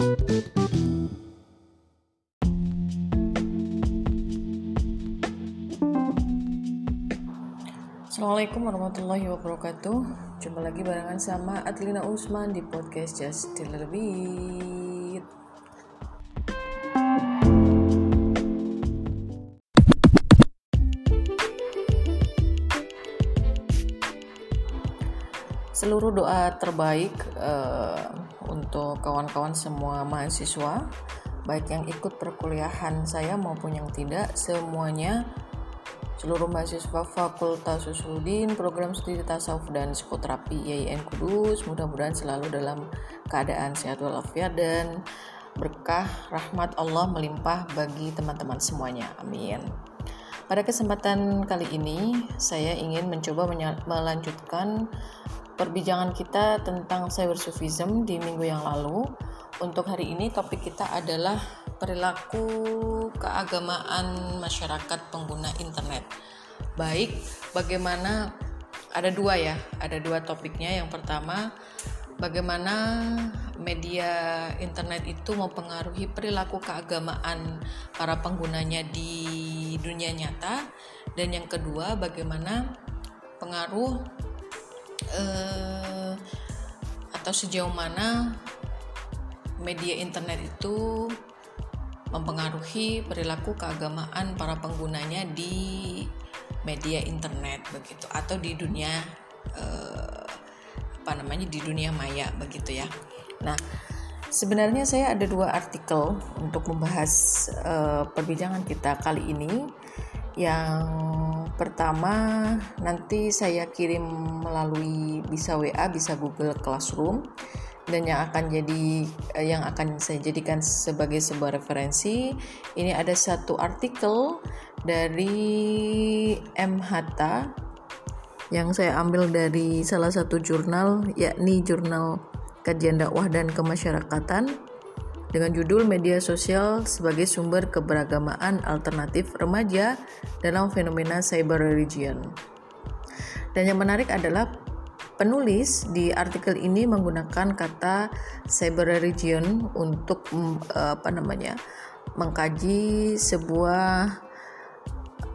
Assalamualaikum warahmatullahi wabarakatuh. Jumpa lagi barengan sama Adlina Usman di podcast Just Little Seluruh doa terbaik uh, untuk kawan-kawan semua mahasiswa Baik yang ikut perkuliahan saya maupun yang tidak Semuanya seluruh mahasiswa Fakultas Usuluddin, Program Studi Tasawuf dan Psikoterapi IAIN Kudus mudah-mudahan selalu dalam keadaan sehat walafiat dan berkah rahmat Allah melimpah bagi teman-teman semuanya. Amin. Pada kesempatan kali ini, saya ingin mencoba melanjutkan perbincangan kita tentang cyber sufism di minggu yang lalu. Untuk hari ini topik kita adalah perilaku keagamaan masyarakat pengguna internet. Baik, bagaimana ada dua ya, ada dua topiknya. Yang pertama, bagaimana media internet itu mempengaruhi perilaku keagamaan para penggunanya di dunia nyata, dan yang kedua, bagaimana pengaruh eh, atau sejauh mana media internet itu mempengaruhi perilaku keagamaan para penggunanya di media internet begitu atau di dunia eh, apa namanya di dunia maya begitu ya. Nah, sebenarnya saya ada dua artikel untuk membahas eh, perbincangan kita kali ini. Yang pertama nanti saya kirim melalui bisa WA, bisa Google Classroom. Dan yang akan jadi eh, yang akan saya jadikan sebagai sebuah referensi ini ada satu artikel dari M Hatta yang saya ambil dari salah satu jurnal yakni jurnal kajian dakwah dan kemasyarakatan dengan judul media sosial sebagai sumber keberagamaan alternatif remaja dalam fenomena cyber religion. Dan yang menarik adalah Penulis di artikel ini menggunakan kata cyber religion untuk mm, apa namanya mengkaji sebuah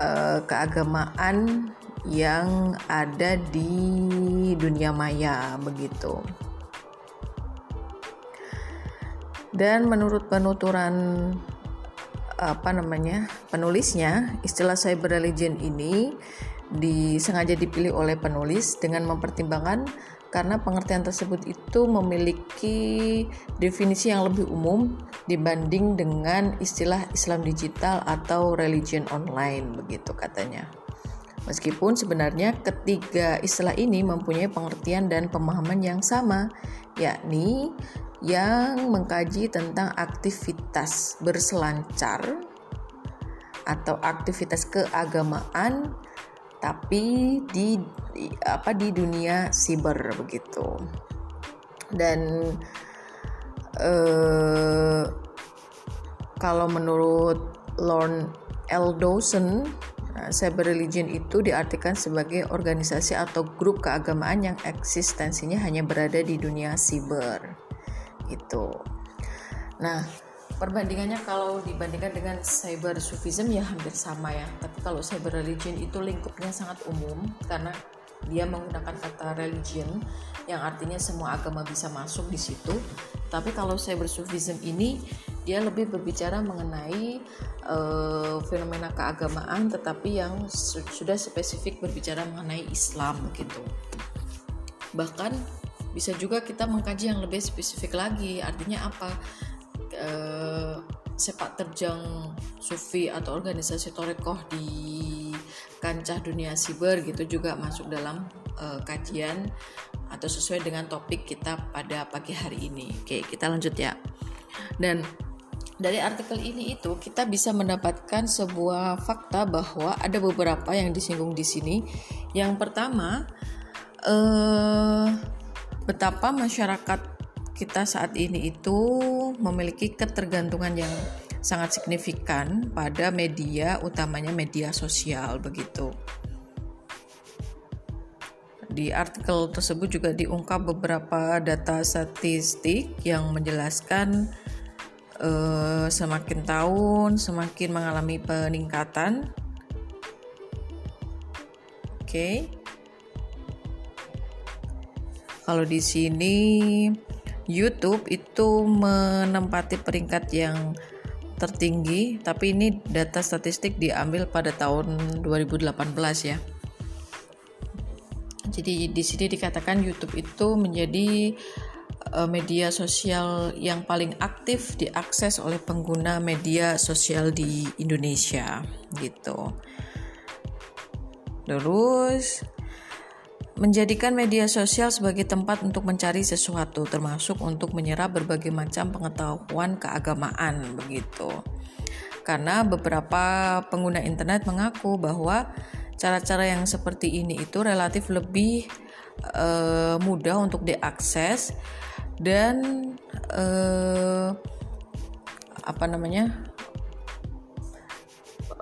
uh, keagamaan yang ada di dunia maya begitu. Dan menurut penuturan apa namanya penulisnya istilah cyber religion ini disengaja dipilih oleh penulis dengan mempertimbangkan karena pengertian tersebut itu memiliki definisi yang lebih umum dibanding dengan istilah Islam digital atau religion online begitu katanya. Meskipun sebenarnya ketiga istilah ini mempunyai pengertian dan pemahaman yang sama, yakni yang mengkaji tentang aktivitas berselancar atau aktivitas keagamaan tapi di apa di dunia siber begitu dan eh, kalau menurut Lorne L. Dawson eh, cyber religion itu diartikan sebagai organisasi atau grup keagamaan yang eksistensinya hanya berada di dunia siber gitu. Nah perbandingannya kalau dibandingkan dengan cyber sufism ya hampir sama ya. Tapi kalau cyber religion itu lingkupnya sangat umum karena dia menggunakan kata religion yang artinya semua agama bisa masuk di situ. Tapi kalau cyber sufism ini dia lebih berbicara mengenai uh, fenomena keagamaan tetapi yang su sudah spesifik berbicara mengenai Islam begitu bahkan bisa juga kita mengkaji yang lebih spesifik lagi artinya apa uh, sepak terjang sufi atau organisasi torekoh di kancah dunia siber gitu juga masuk dalam uh, kajian atau sesuai dengan topik kita pada pagi hari ini. Oke, kita lanjut ya. Dan dari artikel ini itu kita bisa mendapatkan sebuah fakta bahwa ada beberapa yang disinggung di sini. Yang pertama, eh, betapa masyarakat kita saat ini itu memiliki ketergantungan yang sangat signifikan pada media, utamanya media sosial begitu. Di artikel tersebut juga diungkap beberapa data statistik yang menjelaskan uh, semakin tahun semakin mengalami peningkatan. Oke. Okay. Kalau di sini YouTube itu menempati peringkat yang tertinggi, tapi ini data statistik diambil pada tahun 2018 ya. Jadi di sini dikatakan YouTube itu menjadi uh, media sosial yang paling aktif diakses oleh pengguna media sosial di Indonesia gitu. Terus menjadikan media sosial sebagai tempat untuk mencari sesuatu termasuk untuk menyerap berbagai macam pengetahuan keagamaan begitu. Karena beberapa pengguna internet mengaku bahwa cara-cara yang seperti ini itu relatif lebih uh, mudah untuk diakses dan uh, apa namanya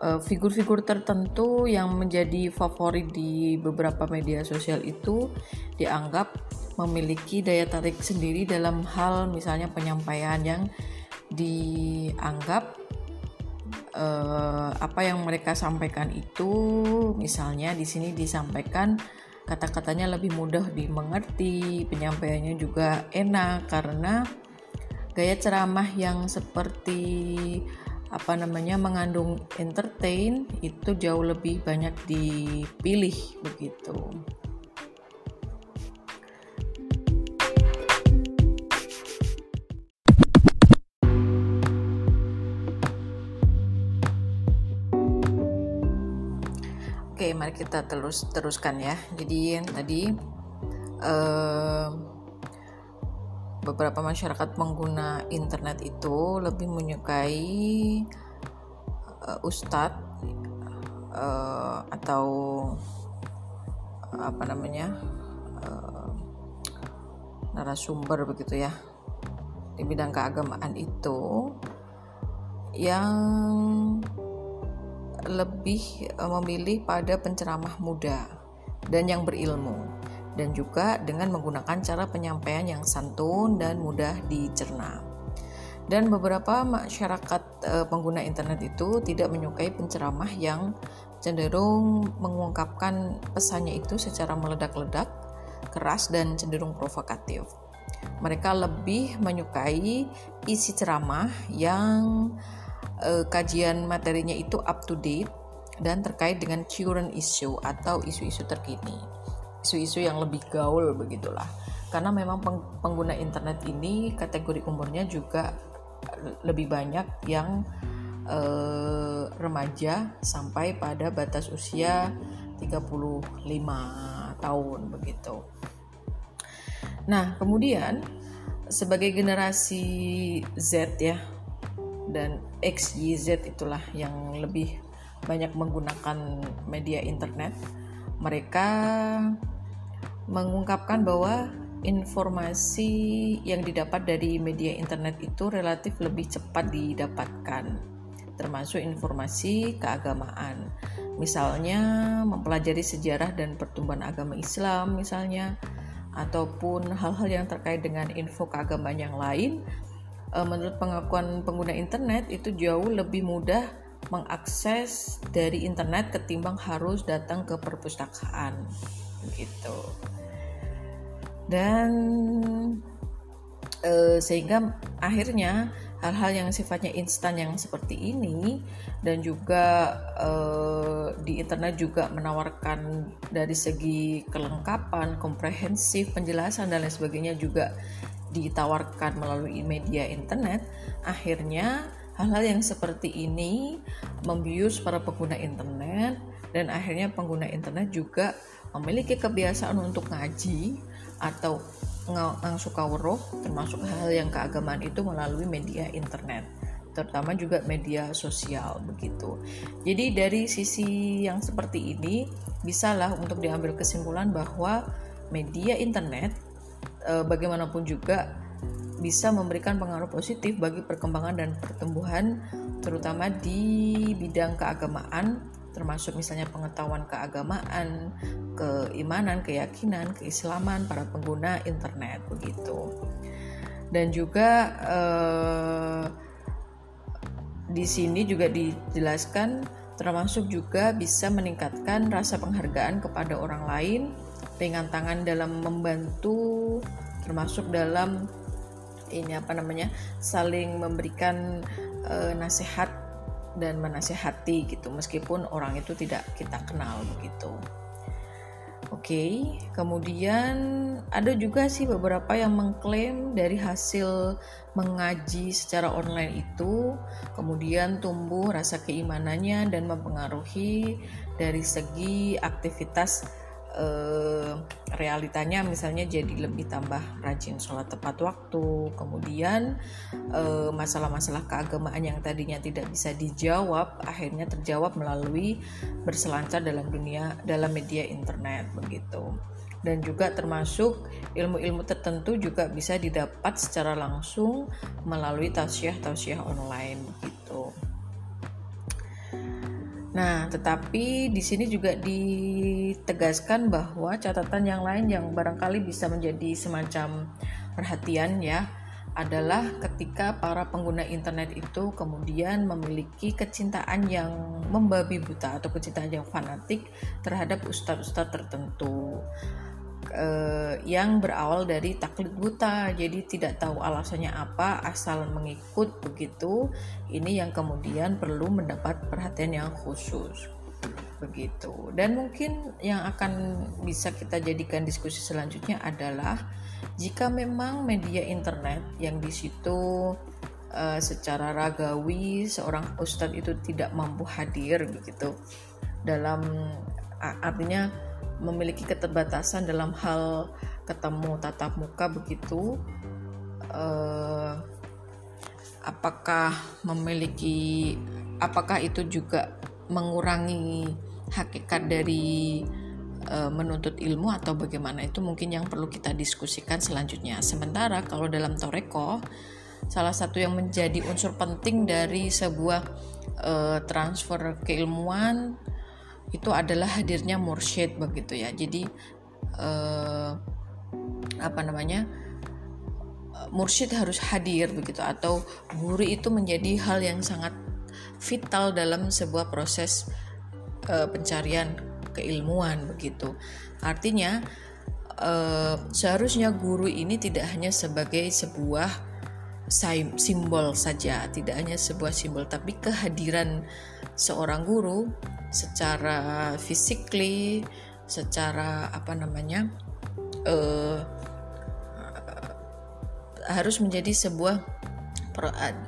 figur-figur uh, tertentu yang menjadi favorit di beberapa media sosial itu dianggap memiliki daya tarik sendiri dalam hal misalnya penyampaian yang dianggap uh, apa yang mereka sampaikan itu misalnya di sini disampaikan kata-katanya lebih mudah dimengerti, penyampaiannya juga enak karena gaya ceramah yang seperti apa namanya mengandung entertain itu jauh lebih banyak dipilih begitu. Oke, mari kita terus teruskan ya. Jadi tadi uh, beberapa masyarakat pengguna internet itu lebih menyukai uh, ustadz uh, atau apa namanya uh, narasumber begitu ya di bidang keagamaan itu yang lebih memilih pada penceramah muda dan yang berilmu dan juga dengan menggunakan cara penyampaian yang santun dan mudah dicerna. Dan beberapa masyarakat e, pengguna internet itu tidak menyukai penceramah yang cenderung mengungkapkan pesannya itu secara meledak-ledak, keras dan cenderung provokatif. Mereka lebih menyukai isi ceramah yang uh, kajian materinya itu up to date dan terkait dengan current issue atau isu-isu terkini. Isu-isu yang lebih gaul begitulah. Karena memang pengguna internet ini kategori umurnya juga lebih banyak yang uh, remaja sampai pada batas usia 35 tahun begitu. Nah, kemudian sebagai generasi Z ya, dan XYZ itulah yang lebih banyak menggunakan media internet. Mereka mengungkapkan bahwa informasi yang didapat dari media internet itu relatif lebih cepat didapatkan, termasuk informasi keagamaan. Misalnya mempelajari sejarah dan pertumbuhan agama Islam misalnya ataupun hal-hal yang terkait dengan info keagamaan yang lain uh, menurut pengakuan pengguna internet itu jauh lebih mudah mengakses dari internet ketimbang harus datang ke perpustakaan gitu dan uh, sehingga akhirnya hal-hal yang sifatnya instan yang seperti ini dan juga uh, di internet juga menawarkan dari segi kelengkapan, komprehensif, penjelasan dan lain sebagainya juga ditawarkan melalui media internet, akhirnya hal-hal yang seperti ini membius para pengguna internet dan akhirnya pengguna internet juga memiliki kebiasaan untuk ngaji atau ngang suka weruh termasuk hal yang keagamaan itu melalui media internet terutama juga media sosial begitu. Jadi dari sisi yang seperti ini bisalah untuk diambil kesimpulan bahwa media internet e, bagaimanapun juga bisa memberikan pengaruh positif bagi perkembangan dan pertumbuhan terutama di bidang keagamaan termasuk misalnya pengetahuan keagamaan, keimanan, keyakinan, keislaman para pengguna internet begitu. Dan juga eh, di sini juga dijelaskan termasuk juga bisa meningkatkan rasa penghargaan kepada orang lain dengan tangan dalam membantu termasuk dalam ini apa namanya saling memberikan e, nasihat dan menasehati gitu meskipun orang itu tidak kita kenal begitu. Oke, okay. kemudian ada juga sih beberapa yang mengklaim dari hasil mengaji secara online itu kemudian tumbuh rasa keimanannya dan mempengaruhi dari segi aktivitas eh, realitanya misalnya jadi lebih tambah rajin sholat tepat waktu kemudian eh, masalah-masalah keagamaan yang tadinya tidak bisa dijawab akhirnya terjawab melalui berselancar dalam dunia dalam media internet begitu dan juga termasuk ilmu-ilmu tertentu juga bisa didapat secara langsung melalui tausiah-tausiah online gitu. Nah, tetapi di sini juga ditegaskan bahwa catatan yang lain yang barangkali bisa menjadi semacam perhatian ya adalah ketika para pengguna internet itu kemudian memiliki kecintaan yang membabi buta atau kecintaan yang fanatik terhadap ustadz-ustadz tertentu uh, yang berawal dari taklid buta. Jadi tidak tahu alasannya apa asal mengikut begitu. Ini yang kemudian perlu mendapat perhatian yang khusus. Begitu. Dan mungkin yang akan bisa kita jadikan diskusi selanjutnya adalah jika memang media internet yang di situ uh, secara ragawi seorang ustadz itu tidak mampu hadir begitu. Dalam artinya memiliki keterbatasan dalam hal ketemu tatap muka begitu uh, apakah memiliki apakah itu juga mengurangi hakikat dari uh, menuntut ilmu atau bagaimana? Itu mungkin yang perlu kita diskusikan selanjutnya. Sementara kalau dalam toreko salah satu yang menjadi unsur penting dari sebuah uh, transfer keilmuan itu adalah hadirnya mursyid begitu ya. Jadi eh, apa namanya mursyid harus hadir begitu atau guru itu menjadi hal yang sangat vital dalam sebuah proses eh, pencarian keilmuan begitu. Artinya eh, seharusnya guru ini tidak hanya sebagai sebuah simbol saja, tidak hanya sebuah simbol, tapi kehadiran seorang guru secara physically, secara apa namanya uh, harus menjadi sebuah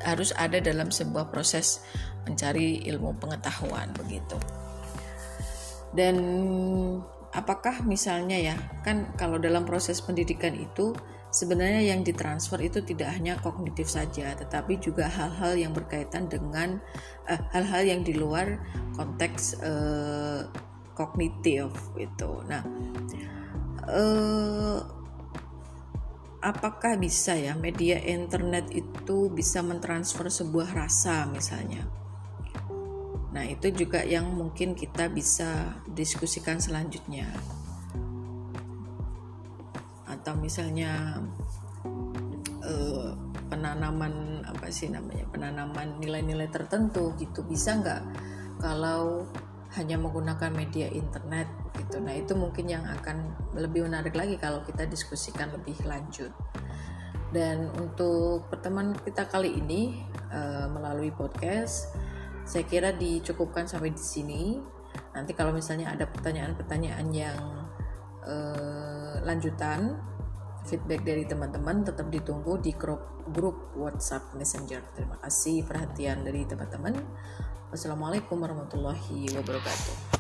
harus ada dalam sebuah proses mencari ilmu pengetahuan begitu. Dan apakah misalnya ya kan kalau dalam proses pendidikan itu Sebenarnya yang ditransfer itu tidak hanya kognitif saja, tetapi juga hal-hal yang berkaitan dengan eh, hal-hal uh, yang di luar konteks uh, kognitif itu. Nah, uh, apakah bisa ya media internet itu bisa mentransfer sebuah rasa misalnya? Nah, itu juga yang mungkin kita bisa diskusikan selanjutnya atau misalnya uh, penanaman apa sih namanya penanaman nilai-nilai tertentu gitu bisa nggak kalau hanya menggunakan media internet gitu? Nah itu mungkin yang akan lebih menarik lagi kalau kita diskusikan lebih lanjut. Dan untuk pertemuan kita kali ini uh, melalui podcast saya kira dicukupkan sampai di sini. Nanti kalau misalnya ada pertanyaan-pertanyaan yang uh, lanjutan feedback dari teman-teman tetap ditunggu di grup, grup WhatsApp Messenger. Terima kasih perhatian dari teman-teman. Wassalamualaikum warahmatullahi wabarakatuh.